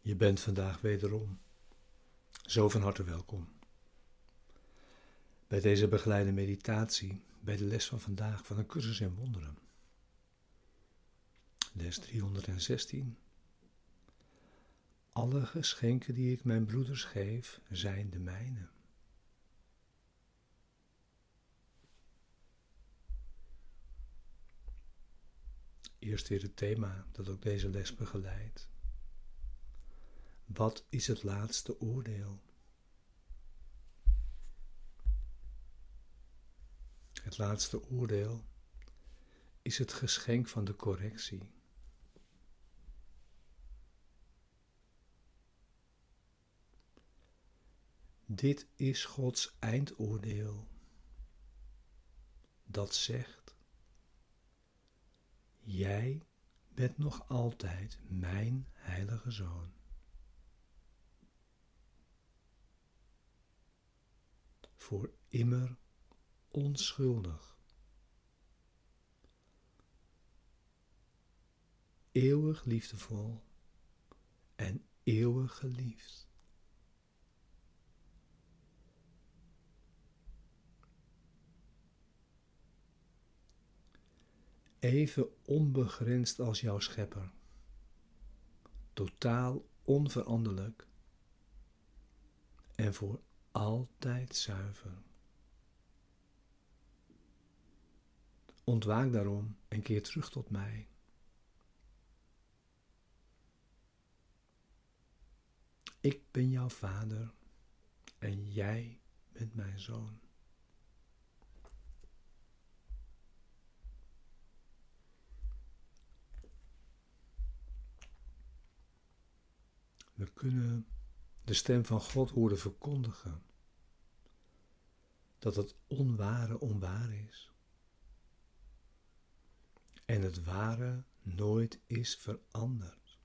Je bent vandaag wederom zo van harte welkom. Bij deze begeleide meditatie, bij de les van vandaag van een cursus in wonderen. Les 316. Alle geschenken die ik mijn broeders geef, zijn de mijne. Eerst weer het thema dat ook deze les begeleidt. Wat is het laatste oordeel? Het laatste oordeel is het geschenk van de correctie. Dit is Gods eindoordeel. Dat zegt: Jij bent nog altijd mijn heilige zoon. Voor immer onschuldig. Eeuwig liefdevol en eeuwig geliefd. even onbegrensd als jouw schepper, totaal onveranderlijk en voor altijd zuiver. Ontwaak daarom en keer terug tot mij. Ik ben jouw vader en jij bent mijn zoon. We kunnen de stem van God horen verkondigen dat het onware onwaar is en het ware nooit is veranderd.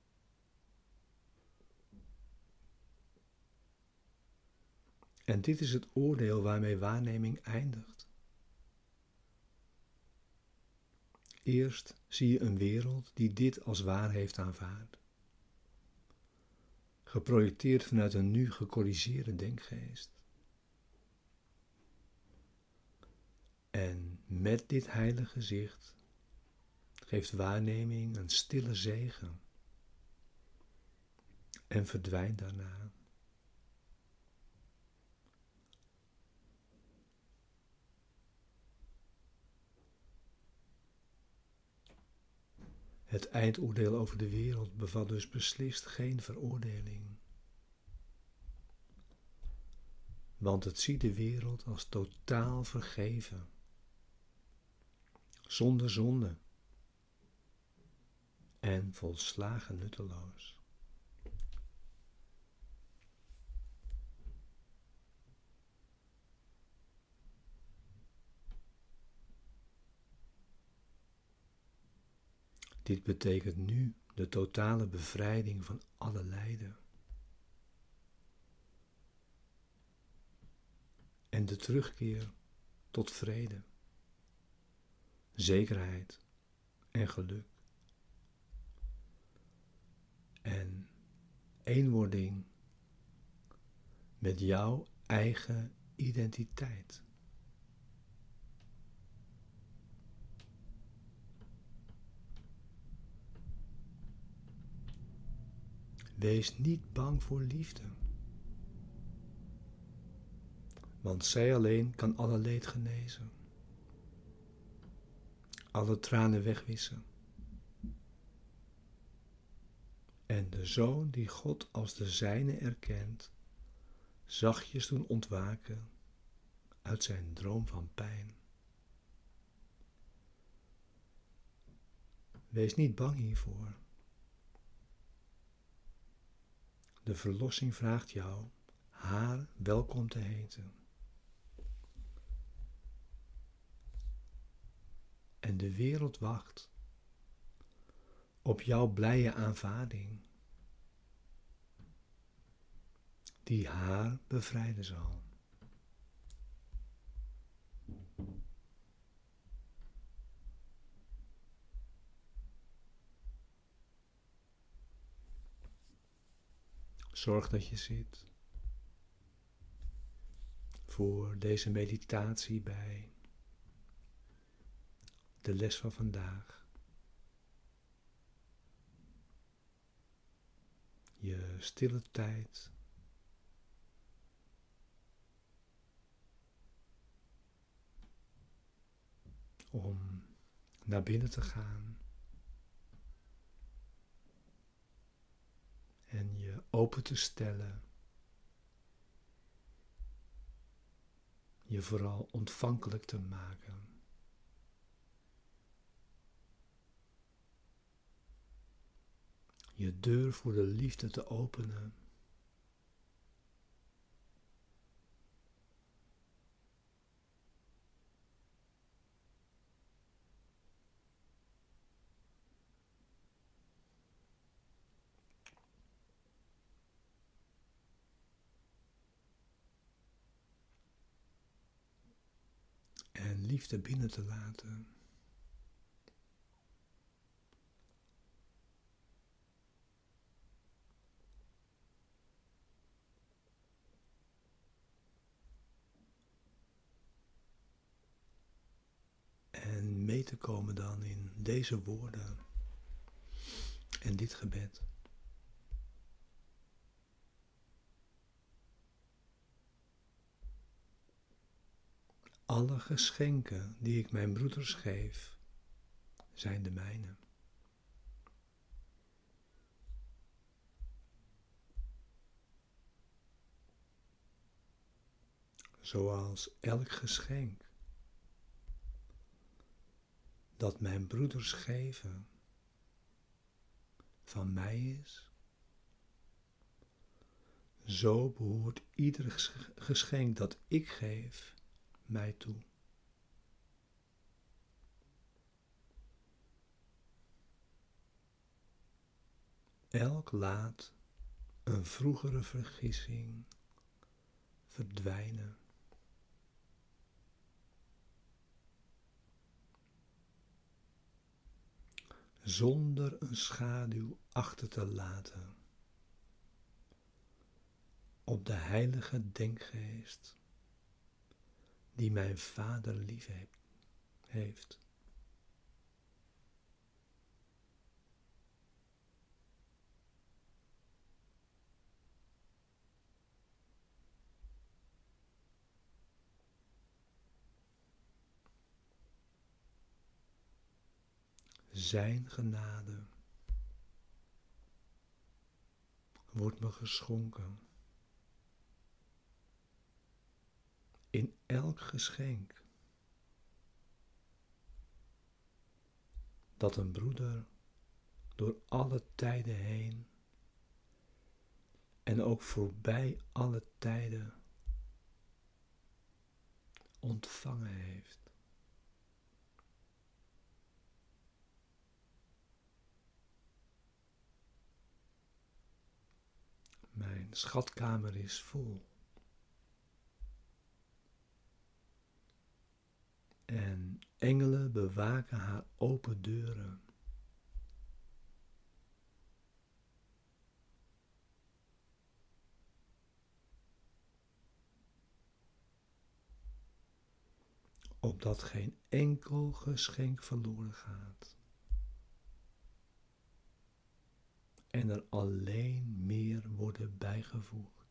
En dit is het oordeel waarmee waarneming eindigt. Eerst zie je een wereld die dit als waar heeft aanvaard geprojecteerd vanuit een nu gecorrigeerde denkgeest. En met dit heilige zicht geeft waarneming een stille zegen en verdwijnt daarna. Het eindoordeel over de wereld bevat dus beslist geen veroordeling. Want het ziet de wereld als totaal vergeven, zonder zonde en volslagen nutteloos. Dit betekent nu de totale bevrijding van alle lijden. En de terugkeer tot vrede, zekerheid en geluk. En eenwording met jouw eigen identiteit. Wees niet bang voor liefde. Want zij alleen kan alle leed genezen, alle tranen wegwissen. En de zoon die God als de zijne erkent, zachtjes doen ontwaken uit zijn droom van pijn. Wees niet bang hiervoor. De verlossing vraagt jou haar welkom te heten. En de wereld wacht op jouw blije aanvaarding, die haar bevrijden zal. Zorg dat je zit voor deze meditatie bij de les van vandaag. Je stille tijd. Om naar binnen te gaan. En je open te stellen. Je vooral ontvankelijk te maken. Je deur voor de liefde te openen. en liefde binnen te laten. En mee te komen dan in deze woorden en dit gebed. Alle geschenken die ik mijn broeders geef, zijn de mijne. Zoals elk geschenk dat mijn broeders geven van mij is, zo behoort ieder geschenk dat ik geef mij toe. Elk laat een vroegere vergissing verdwijnen. Zonder een schaduw achter te laten op de heilige denkgeest die mijn vader lief heeft. Zijn genade wordt me geschonken. In elk geschenk dat een broeder door alle tijden heen en ook voorbij alle tijden ontvangen heeft. Mijn schatkamer is vol. en engelen bewaken haar open deuren. Opdat geen enkel geschenk verloren gaat. En er alleen meer worden bijgevoegd.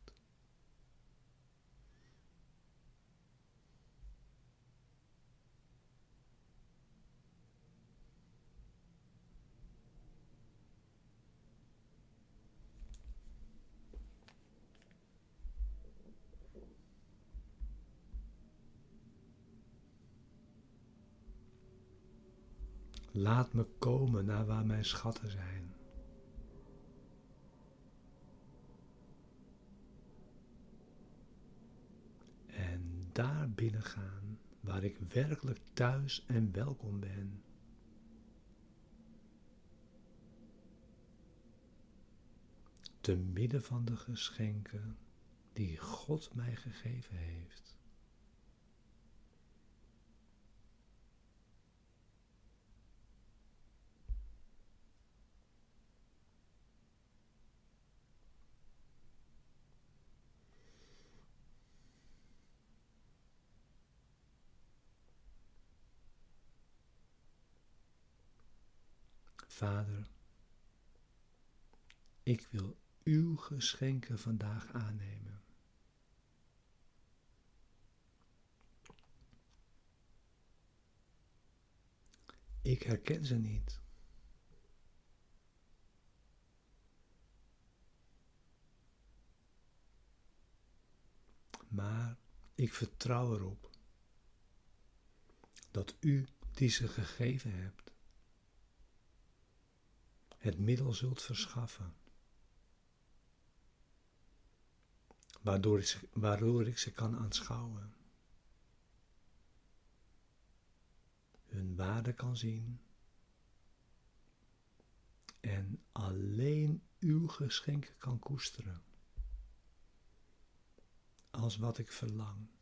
Laat me komen naar waar mijn schatten zijn. En daar binnen gaan waar ik werkelijk thuis en welkom ben. Te midden van de geschenken die God mij gegeven heeft. Vader, ik wil uw geschenken vandaag aannemen. Ik herken ze niet. Maar ik vertrouw erop dat u die ze gegeven hebt, het middel zult verschaffen, waardoor ik ze, kan aanschouwen, hun waarde kan zien. En alleen uw geschenken kan koesteren. Als wat ik verlang.